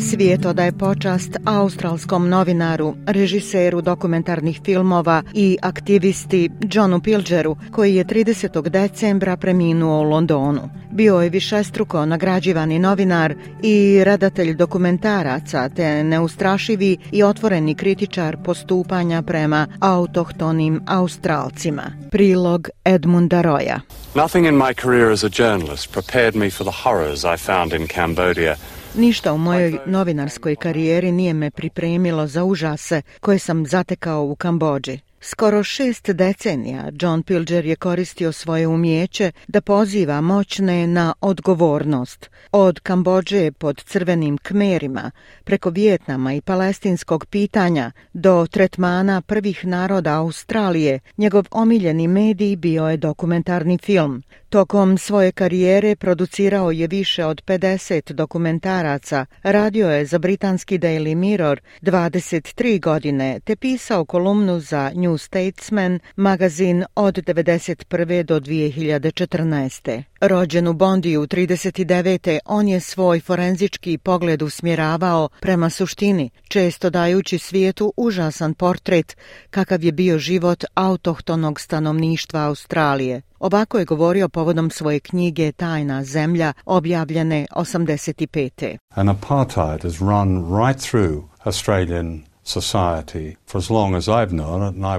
Svijet odaje počast australskom novinaru, režiseru dokumentarnih filmova i aktivisti Johnu Pilgeru, koji je 30. decembra preminuo u Londonu. Bio je višestruko nagrađivani novinar i redatelj dokumentaraca, te neustrašivi i otvoreni kritičar postupanja prema autohtonim Australcima. Prilog Edmunda Roja. Nothing in my career as a journalist prepared me for the horrors I found in Cambodia – Ništa u mojoj novinarskoj karijeri nije me pripremilo za užase koje sam zatekao u Kambođi. Skoro šest decenija John Pilger je koristio svoje umjeće da poziva moćne na odgovornost. Od Kambođe pod crvenim kmerima, preko Vjetnama i palestinskog pitanja do tretmana prvih naroda Australije, njegov omiljeni medij bio je dokumentarni film. Tokom svoje karijere producirao je više od 50 dokumentaraca, radio je za britanski Daily Mirror 23 godine te pisao kolumnu za New Statesman magazin od 1991. do 2014. Rođen u Bondiju 39. on je svoj forenzički pogled usmjeravao prema suštini, često dajući svijetu užasan portret kakav je bio život autohtonog stanovništva Australije. Ovako je govorio povodom svoje knjige Tajna zemlja, objavljene 85. An apartheid has run right through Australian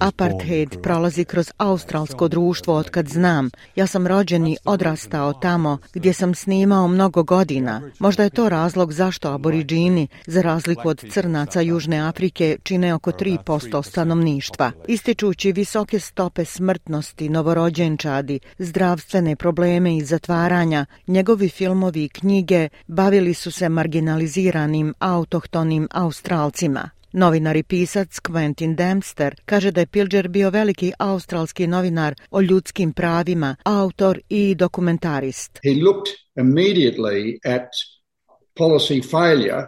Apartheid prolazi kroz australsko društvo od kad znam. Ja sam rođen i odrastao tamo gdje sam snimao mnogo godina. Možda je to razlog zašto aboriđini, za razliku od crnaca Južne Afrike, čine oko 3% stanovništva. Ističući visoke stope smrtnosti, novorođenčadi, zdravstvene probleme i zatvaranja, njegovi filmovi i knjige bavili su se marginaliziranim autohtonim australcima. Novinar i pisac Quentin Dempster kaže da je Pilger bio veliki australski novinar o ljudskim pravima, autor i dokumentarist. He looked immediately at policy failure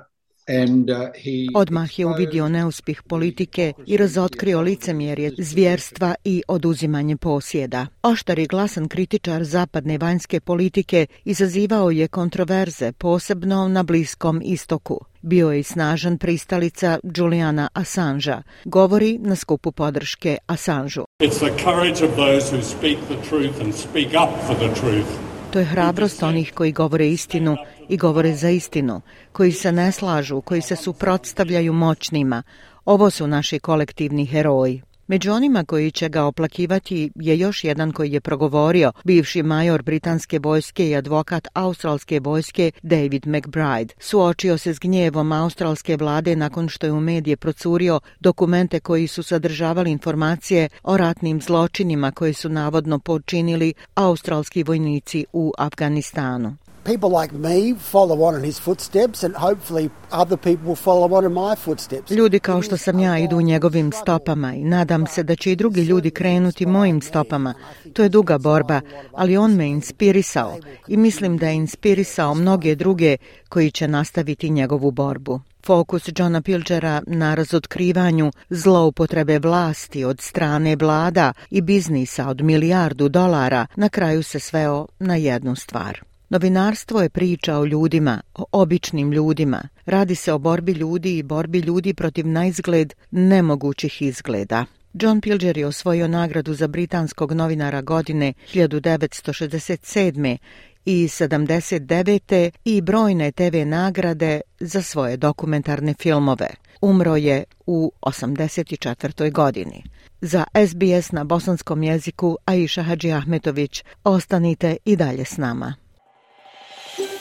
Odmah je uvidio neuspih politike i razotkrio licemjerje zvjerstva i oduzimanje posjeda. Oštar i glasan kritičar zapadne vanjske politike izazivao je kontroverze, posebno na Bliskom istoku. Bio je i snažan pristalica Juliana Assangea. Govori na skupu podrške Assangeu. It's the courage of those who speak the truth and speak up for the truth. To je hrabrost onih koji govore istinu i govore za istinu, koji se ne slažu, koji se suprotstavljaju moćnima. Ovo su naši kolektivni heroji. Među onima koji će ga oplakivati je još jedan koji je progovorio, bivši major britanske vojske i advokat australske vojske David McBride. Suočio se s gnjevom australske vlade nakon što je u medije procurio dokumente koji su sadržavali informacije o ratnim zločinima koji su navodno počinili australski vojnici u Afganistanu people like me follow on in his footsteps and hopefully other people will follow on in my footsteps. Ljudi kao što sam ja idu njegovim stopama i nadam se da će i drugi ljudi krenuti mojim stopama. To je duga borba, ali on me inspirisao i mislim da je inspirisao mnoge druge koji će nastaviti njegovu borbu. Fokus Johna Pilgera na razotkrivanju zloupotrebe vlasti od strane vlada i biznisa od milijardu dolara na kraju se sveo na jednu stvar – Novinarstvo je priča o ljudima, o običnim ljudima. Radi se o borbi ljudi i borbi ljudi protiv najzgled nemogućih izgleda. John Pilger je osvojio nagradu za britanskog novinara godine 1967. i 79. i brojne TV nagrade za svoje dokumentarne filmove. Umro je u 84. godini. Za SBS na bosanskom jeziku Aisha Hadži Ahmetović, ostanite i dalje s nama.